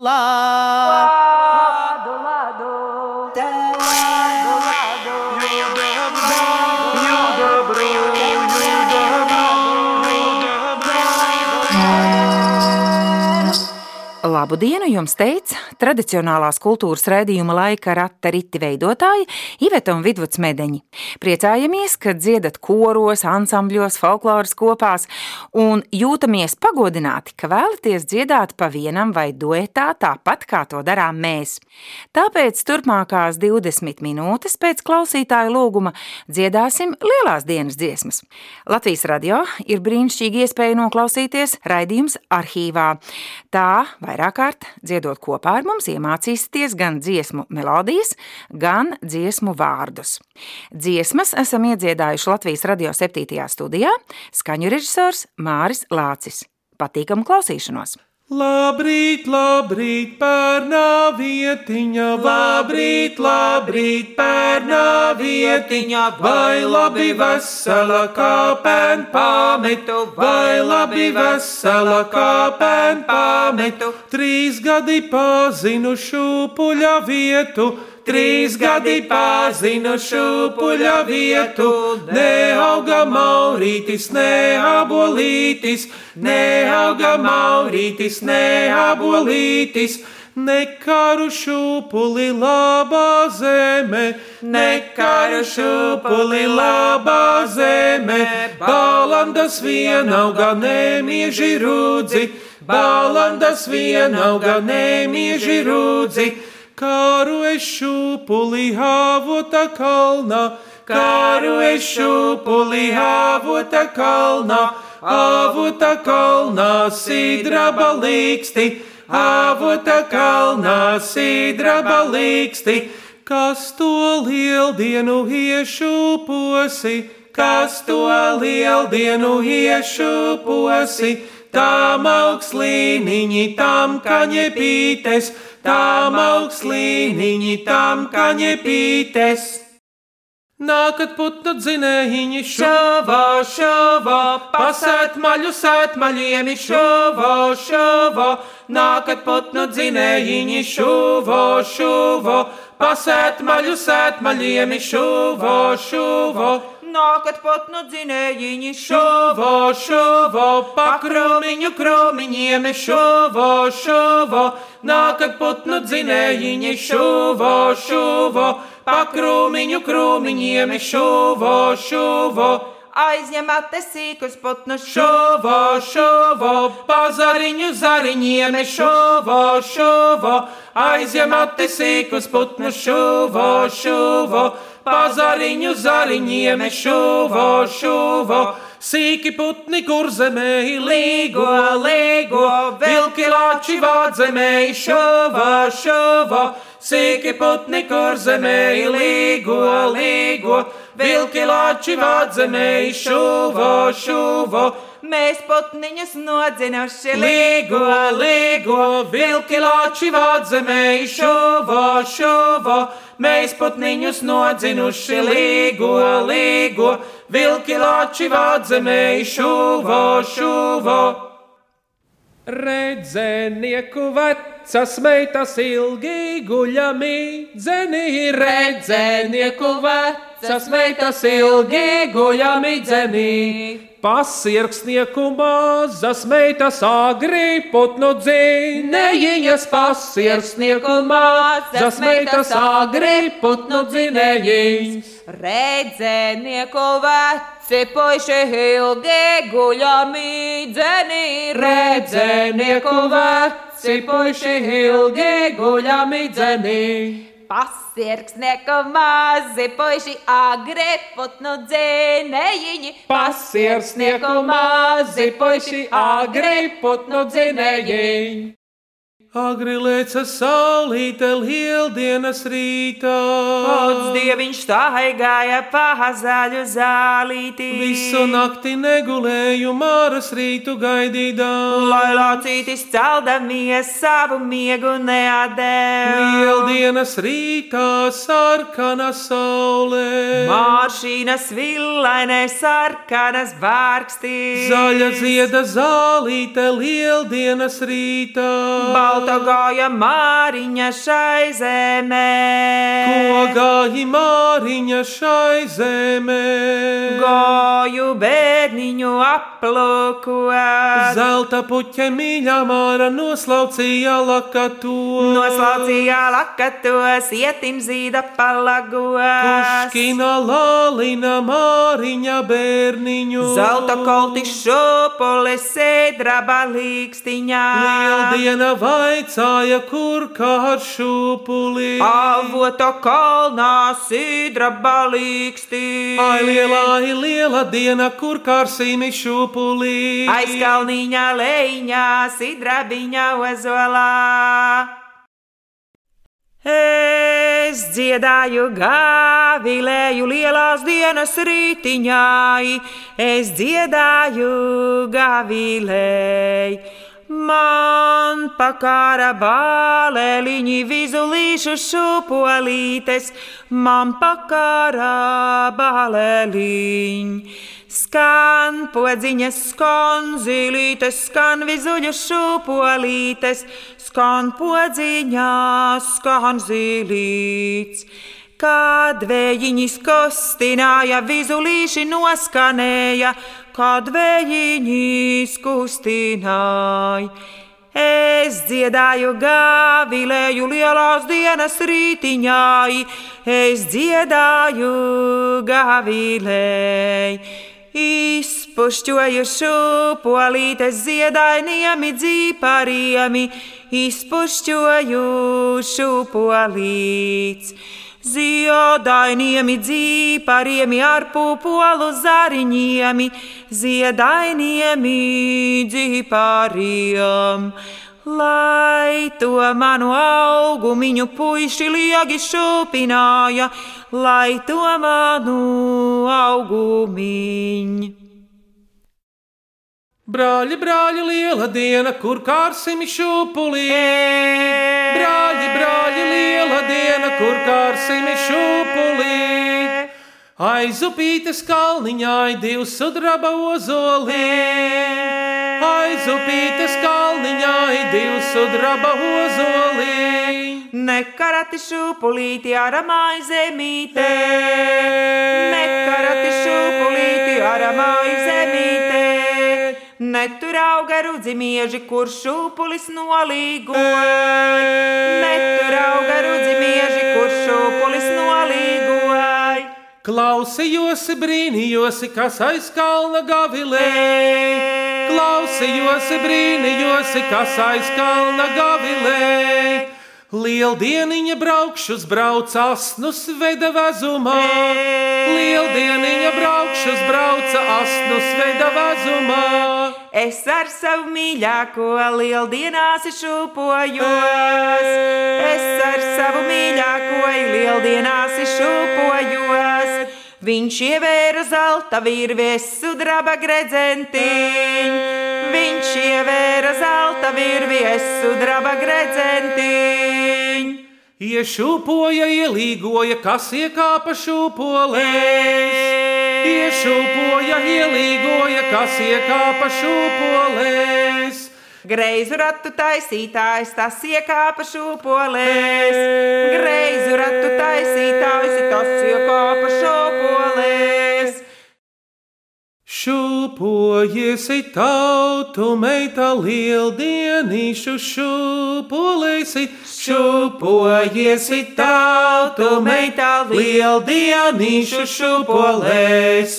love. Labu dienu jums teica tradicionālās kultūras raidījuma laika rata riti veidotāji Iveta un Vidvuds Medeņi. Priecājamies, ka dziedat koros, ansambļos, folkloras kopās un jūtamies pagodināti, ka vēlaties dziedāt pa vienam vai duetā tāpat, kā to darām mēs. Tāpēc turpmākās 20 minūtes pēc klausītāju lūguma dziedāsim lielās dienas dziesmas. Latvijas radio ir brīnišķīgi iespēja noklausīties raidījums arhīvā. Tā vairāk kārt dziedot kopā ar mums iemācīsieties gan dziesmu melodijas, gan dziesmu vārdus. Dziesmas esam iedziedājuši Latvijas radio 7. studijā skaņu režisors Māris Lācis. Patīkamu klausīšanos! Labrīt, labrīt, pērnā vietiņa, labrīt, labrīt, pērnā vietiņa, vai labi vesela kāpēn pametu, vai labi vesela kāpēn pametu. Trīs gadi pazinu šūpuļa vietu, Trīs gadi pazinu šūpuļa vietu, neauga maurītis, neabolītis, neauga maurītis, neabolītis. Nekaru šūpuli labā zeme, nekaru šūpuli labā zeme, balandas vienauga nemieži rūdzi, balandas vienauga nemieži rūdzi. Kāru es šūpuli avota kalnā, kāru es šūpuli avota kalnā, avota kalnā sidraba līksti, avota kalnā sidraba līksti. Kas to lieldienu iešūposi, kas to lieldienu iešūposi, tam augslīniņi, tam kaņepītes, tam augslīniņi, tam kaņepītes. Nākat putnu dzinējiņi šovā, šovā, pasēt maļu sēt maļiem šovā, šovā, nākat putnu dzinējiņi šovā, šovā, pasēt maļu sēt maļiem šovā, šovā. Nākat pat no dzinējiņi Šovā, šovā, pakrūmiņu krūmiņiem šovā, šovā, nākat putnu dzinējiņi šovā, šovā, pakrūmiņu krūmiņiem šovā, šovā. aizņemat sīkus putnus Šovā, šovā, pazariņu zariņiem šovā, šovā, aizņemat sīkus putnus šovā, šovā, pazariņu zariņiem šovā, šovā. Sīki putni, kur zemē līgo, līgo, vilki lāči vādzemē šovā, šovā. Sīki putni, kur zemē līgo, līgo, vilki lāči vādzemē šovā, šovā. Mēs putniņus nodzinuši Līgo, līgo, vilki lāči vādzemē šovā, šovā. Mēs putniņus nodzinuši līgo, līgo, vilki lāči vādzemē šovā, šovā. Redzenieku vecas meitas ilgi guļami, dzeni redzenieku vecas meitas ilgi guļami, dzeni. Pasirksnieku mazas meitas agri putnu dzinējiņas, pasirksnieku mazas meitas agri putnu dzinējiņas. Redzēnieku veci puiši ilgi guļami dzeni. Redzenieku veci puiši ilgi guļami dzeni. Pasirksnieku mazi puiši agri putnu dzinējiņi. Pasiersnieku mazi puiši agri putnu dzinējiņi. Agri lēca saulīte lieldienas rītā. Pats dieviņš staigāja pa zaļu zālīti. Visu nakti negulēju māras rītu gaidīdām. Lai lācītis celdamies savu miegu neatdeva. Lieldienas rītā sarkana saulē. Māršīnas villainē sarkanas vārkstis. Zaļa zieda zālīte lieldienas rītā. Zelta gāja māriņa šai zemē. Ko gāji māriņa šai zemē? Gāju bērniņu aplūkot. Zelta puķe mīļā māra noslaucīja lakato. Noslaucīja lakatos, ietim zīda palagos. Puškina lālina māriņa bērniņu. Zelta kolti šūpuli sēdraba līkstiņā. Lieldiena vaicāja, kur kā šūpuli. Avoto kalnā sīdraba līkstī. Ai, lielā, ai, liela diena, kur kārsīmi šūpuli. Aizkalniņā leņā, sidrabiņā ozolā. Es dziedāju gavilēju lielās dienas rītiņai, es dziedāju gavilēju. Man pakāra bālēliņi vizulīšu šūpolītes, man pakāra bālēliņi. Skan podziņas, skan zīlītes, skan vizuļu šūpolītes, skan podziņas, skan zīlītes. Kad vējiņš kustināja, vizulīši noskanēja, kad vējiņš kustināja. Es dziedāju gavilēju lielās dienas rītiņai, es dziedāju gavilēju. Izpušķoju šūpolītes ziedainiem dzīpariem, izpušķoju šūpolītes. Ziedainiem dzīpariem ar pupolu zariņiem, ziedainiem dzīpariem. Lai to manu augumiņu puiši liegi šūpināja, lai to manu augumiņu. Brāļi, brāļi, liela diena, kur kārsim šūpulī. Brāļi, brāļi, liela diena, kur kārsim šūpulī. Aizupītes kalniņā, divs sudraba ozolī. Aizupītes kalniņā, divs sudraba ozolī. Nekarati šūpulīti ar maizemītē, nekarati Netur auga rudzi mieži, kur šūpulis nolīgoja. Netur auga rudzi mieži, kur šūpulis nolīgoja. Klausījos, brīnījos, kas aiz kalna gavilē. Klausījos, brīnījos, kas aiz kalna gavilē. Lieldieniņa braukšus brauc asnus veda vezumā. Lieldieniņa braukšus brauca asnus veda vezumā. Es ar savu mīļāko lieldienās šūpojos. Es ar savu mīļāko lieldienās šūpojos. Viņš ievēra zelta virvies sudraba gredzentiņu. Viņš ievēra zelta virvies sudraba gredzentiņu. Iešūpoja, ielīgoja, kas iekāpa šūpolēs. Iešūpoja, ielīgoja, kas iekāpa šūpolēs. Greizu ratu taisītājs, tas iekāpa šūpolēs. Greizu ratu taisītājs, tas iekāpa šūpolēs. Šūpojiesi tautu meita lieldienīšu šūpolēsi. Šūpojiesi tautu meita lieldienīšu šūpolēs.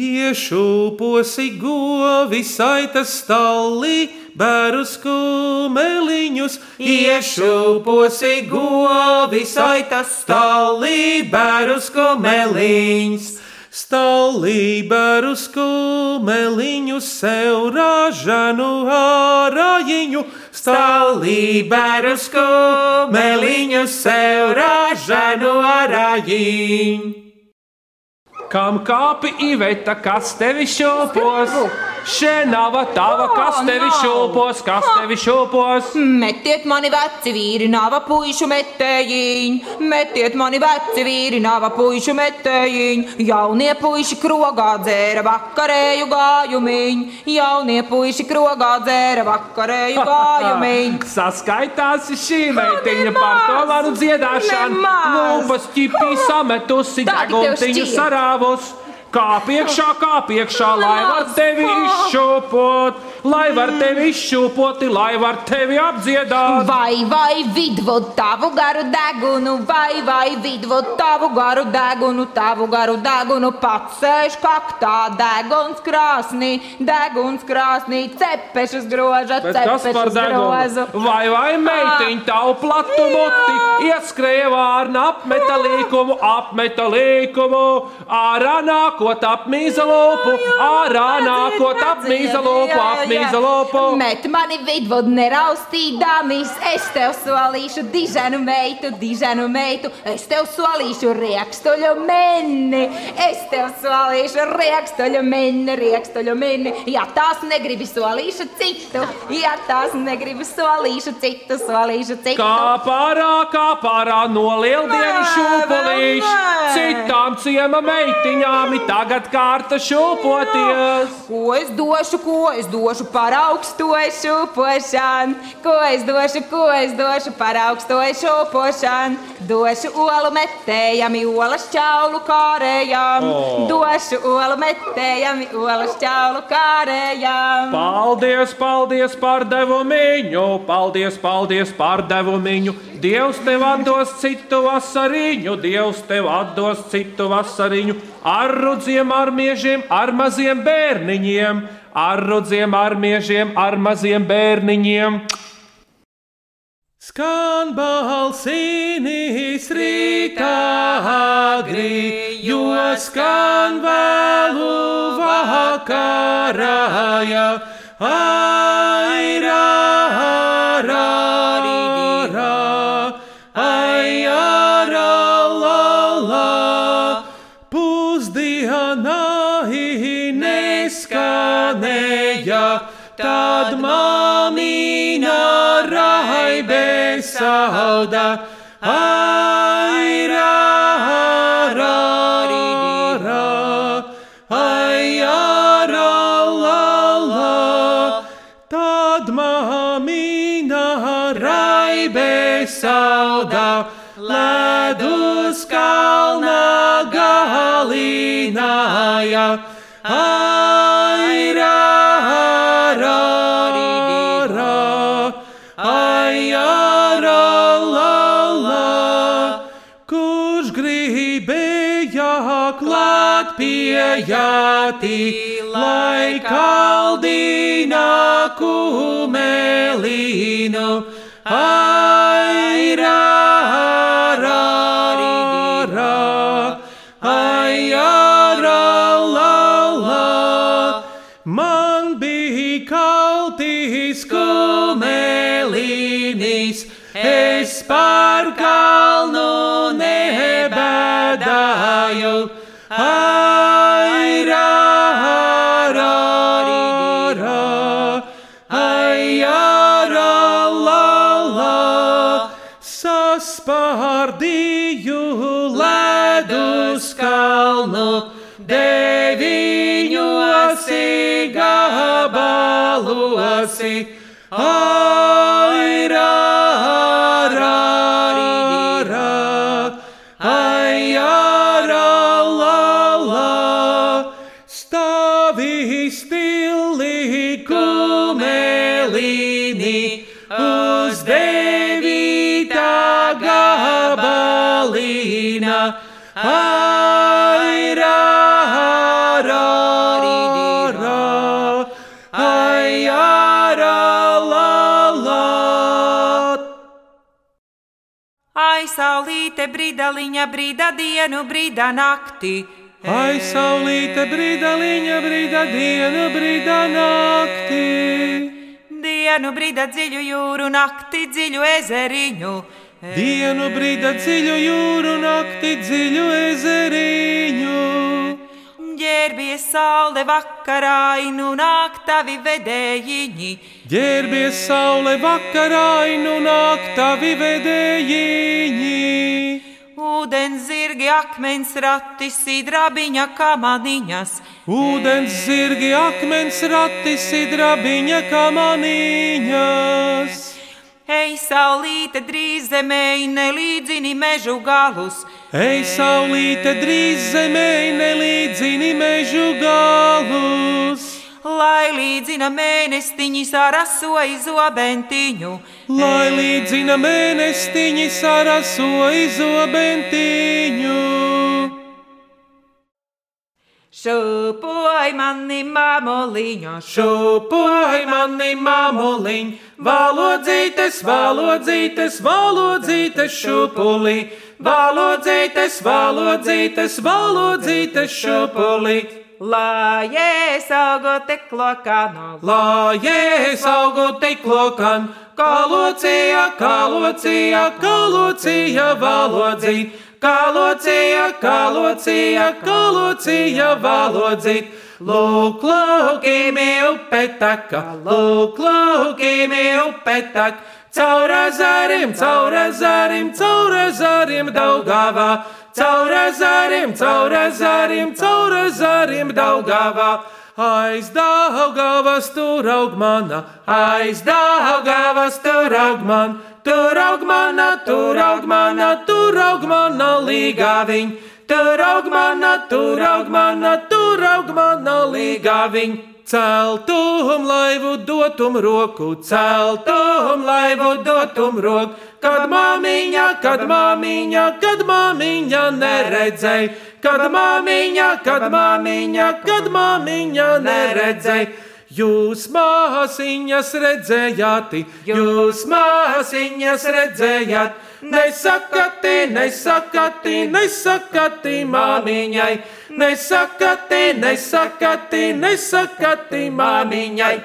Iešūposi govi saitas stalī, bērus kumeliņus. Iešūposi govi saitas stālī, bērus kumeliņus. Stālīberus kumeliņu sev ražanu ārājiņu. Stālīberus kumeliņu sev ražanu arājiņu. Kam kāpi īveta, kas tevi šopos? Šeit nav tava, kas tevi šūpos, kas tevi šūpos. Metiet mani veci vīri, nava puišu metējiņ, metiet mani veci vīri, nava puišu metējiņ. Jaunie puiši krogā dzēra vakarēju gājumiņ, jaunie puiši krogā dzēra vakarēju gājumiņ. Saskaitās šī meitiņa par to manu dziedāšanu. Lūpas ķipī sametusi, deguntiņu šķiet. Sarāvus. Kā piekšā, kā piekšā, lai var tevi izšūpot, lai var tevi izšūpot, lai var tevi apdziedāt. Vai, vai, vidvod tavu garu degunu, vai, vai, vidvod tavu garu degunu, tavu garu degunu, pats sēž kaktā, deguns krāsnī, deguns krāsnī, cepešas groža, cepešas grozu. Vai, vai meitiņa tavu platu muti ieskrēja vārna apmeta līkumu, apmeta līkumu, ārā nākot apmīza lopu, ārā nākot apmīza lopu, apmīza lopu. Met mani vidvod neraustīdāmies, es tev solīšu diženu meitu, diženu meitu, es tev solīšu riekstuļu meni, es tev solīšu riekstuļu meni, riekstuļu meni, ja tās negribi solīšu citu, ja tās negribi solīšu citu, solīšu citu. Kā pārā, kā pārā no lieldienu Nē, šūpulīšu, citām ciema meitiņām ir tagad kārta šūpoties. Ko es došu, ko es došu par augstošu pošanu? Ko es došu, ko es došu par augstošu pošanu? Došu olu metējami, olas čaulu kārējām. O. Došu olu metējami, olas čaulu kārējām. Paldies, paldies par devumiņu, paldies, paldies par devumiņu. Dievs tev atdos citu vasariņu, Dievs tev atdos citu vasariņu. Ar rudziem, ar miežiem, ar maziem bērniņiem, ar rudziem, ar miežiem, ar maziem bērniņiem. Skan balsīnis rītā agri, jo skan vēlu vakarā. ja. Sauda. Ai, ra, ra, ra, ai, ra, la, la. Tad mamīna raibē sauda, ledus kalna galināja. Ai, jātī, lai kaldīna kumelīnu. Ai, ra, ra, ra, ai, ra, la, la. Man bija kaltīs kumelīnis, es par kalnu nebēdāju. Ai, gabalosi. Ai, ra, ra, ra, ai, ra, la, la. Stāvi stili kumelīni uz devītā gabalīna. Ai, saulīte, brīdaliņa, brīda dienu, brīda nakti. Ai, saulīte, brīdaliņa, brīda dienu, brīda nakti. Dienu brīda dziļu jūru, nakti dziļu ezeriņu. Dienu brīda dziļu jūru, nakti dziļu ezeriņu. Ģērbies saule vakarainu, nāk tavi vedējiņi. Ģērbies saule vakarainu, nāk tavi vedējiņi. Ūdens zirgi, akmens rati, sidrabiņa kamaniņas. Ūdens zirgi, akmens rati, sidrabiņa kamaniņas. Ej, saulīte, drīz zemē, nelīdzini mežu galus. Ej, saulīte, drīz zemē, nelīdzini mežu galus. Līdzina mēnestiņi sarasoja zobentiņu, Lai līdzina mēnestiņi sarasoja zobentiņu. šūpoj mani mamoliņo, Šūpoj mani mamoliņ, valodzītes, valodzītes, valodzītes šūpulī, valodzītes, valodzītes, valodzītes šūpulī. Lai es augu tik lokāno. Lai es augu tik lokan, kā locija, kā locija, kā locija valodzīt, locija, kā locija valodzīt. Lūk, lūk, lūkimi upetaka, caur zarim, caur zarim, caur zarim daugavā, caur zarim, caur zarim, caur zarim daugavā. Aiz daugavas tur aug mana, aiz daugavas tur aug man, tur aug mana, tur aug mana, tur aug mana līgaviņ, tur aug mana, tur aug mana, tur aug mana līgaviņ. Celtum laivu dotum roku, celtum laivu dotum roku, kad māmiņa, kad māmiņa, kad māmiņa neredzēja, kad māmiņa, kad māmiņa, kad māmiņa neredzēja. Jūs māsiņas redzējāt, jūs māsiņas redzējāt, nesakati, nesakati, nesakati māmiņai, nesakati, nesakati, nesakati māmiņai.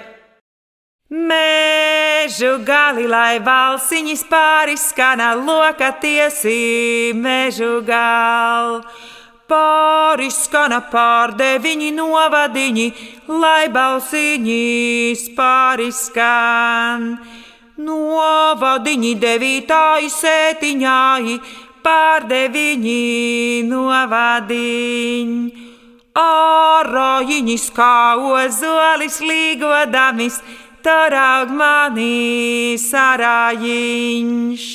Mežu gali, lai valsiņas pāriskana loka tiesī, mežu gal. Pāriskana pārdeviņi novadiņi, lai balsiņas pāriskan. Novadiņi devītāji sētiņāji, pārdeviņi novadiņi. Ārājiņas kā ozolis līgodamis, tur aug mani sarājiņš.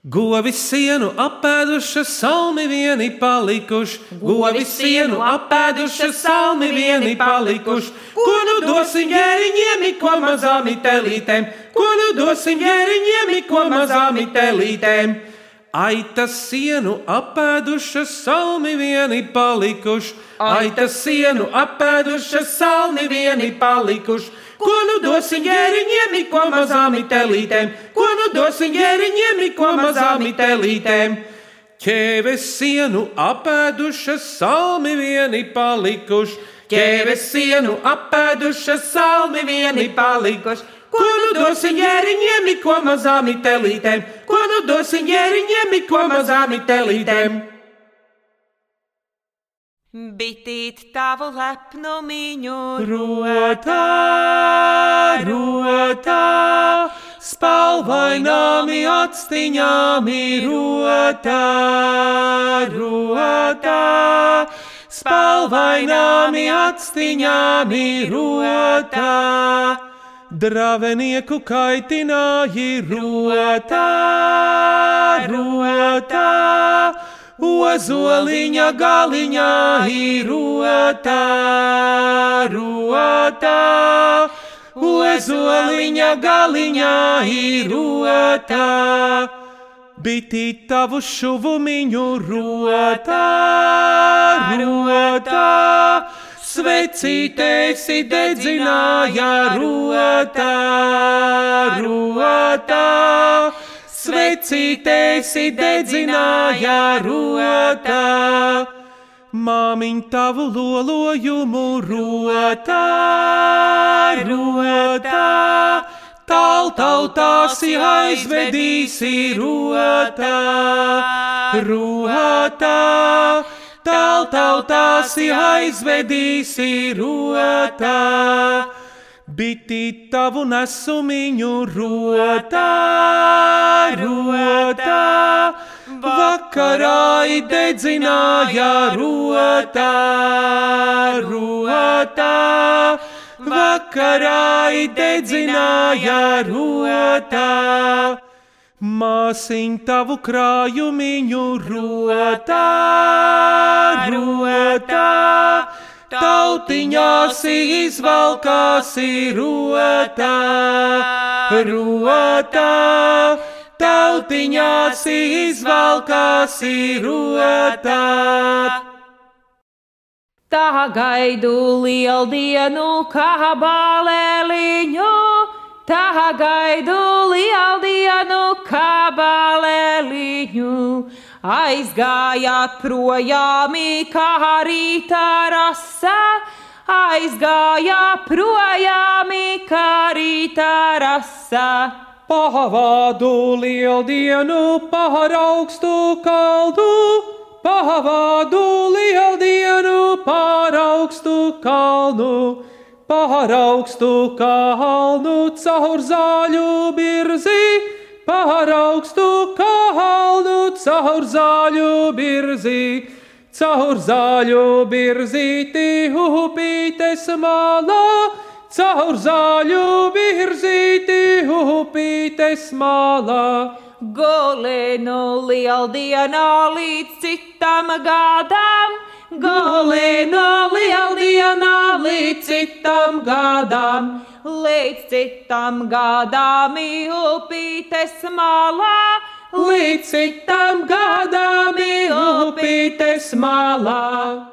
Govis sienu apēdušas, salmi vieni palikuši, govis sienu apēdušas, salmi vieni palikuši. Ko nu dosim ģēriņiem, ko mazām telītēm, ko nu dosim ģēriņiem, ko mazām telītēm. Aitas sienu apēdušas, salmi vieni palikuši, aitas sienu apēdušas, salmi vieni palikuši. Ko nu dosim ģēriņiem, ko mazām telītēm, ko nu dosim ģēriņiem, ko mazām telītēm. Ķēves sienu apēdušas, salmi vieni palikuši, ķēves sienu apēdušas, salmi vieni palikuši. Ko nu dosim ģēriņiem, ko mazām telītēm, ko nu dosim ģēriņiem, ko mazām telītēm. Bitīt tavu lepnumiņu, Rotā, rotā, spalvaināmi atstiņāmi, rotā, rotā, spalvaināmi atstiņāmi, rotā. Dravenieku kaitināji, rotā, rotā. Ozoliņa galiņā ir rotā, rotā. Ozoliņa galiņā ir rotā. Bitīt tavu šuvumiņu rotā, rotā. Svecītēsi dedzināja rotā, rotā. Svecītēsi dedzināja rotā. Māmiņ tavu lolojumu rotā, rotā. Tal tautāsi aizvedīsi rotā, rotā. Tal tautā veltāsi aizvedīsi rotā. Biti tavu nesumiņu rotā, rotā, vakarā dedzināja rotā, rotā, vakarā dedzināja rotā. Māsiņ tavu krājumiņu rotā, rotā, tautiņās izvalkāsi rotā, rotā, tautiņās izvalkāsi rotā. Tā gaidu lieldienu, kā balēliņu, tā gaidu lieldienu, kā balēliņu. Aizgāja projām, kā rīta rasa, aizgāja projām, kā rīta rasa. Pavādu lieldienu par augstu kaldu, pavādu lieldienu par augstu kalnu, par augstu kalnu caur zāļu birzi, par augstu kalnu caur zāļu birzi. Caur zāļu birzīti upītes malā, caur zāļu virzīti upītes malā. Golēnu lieldienā līdz citam gadam, golēnu lieldienā līdz citam gadam, līdz citam gadam upītes malā, Līdz citam gadam upītes malā.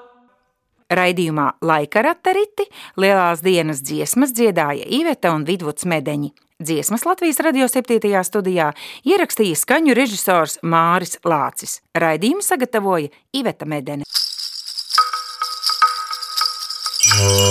Raidījumā Laika ratariti lielās dienas dziesmas dziedāja Iveta un Vidvuds Medeņi. Dziesmas Latvijas radio 7. studijā ierakstīja skaņu režisors Māris Lācis. Raidījumu sagatavoja Iveta Medene. Oh.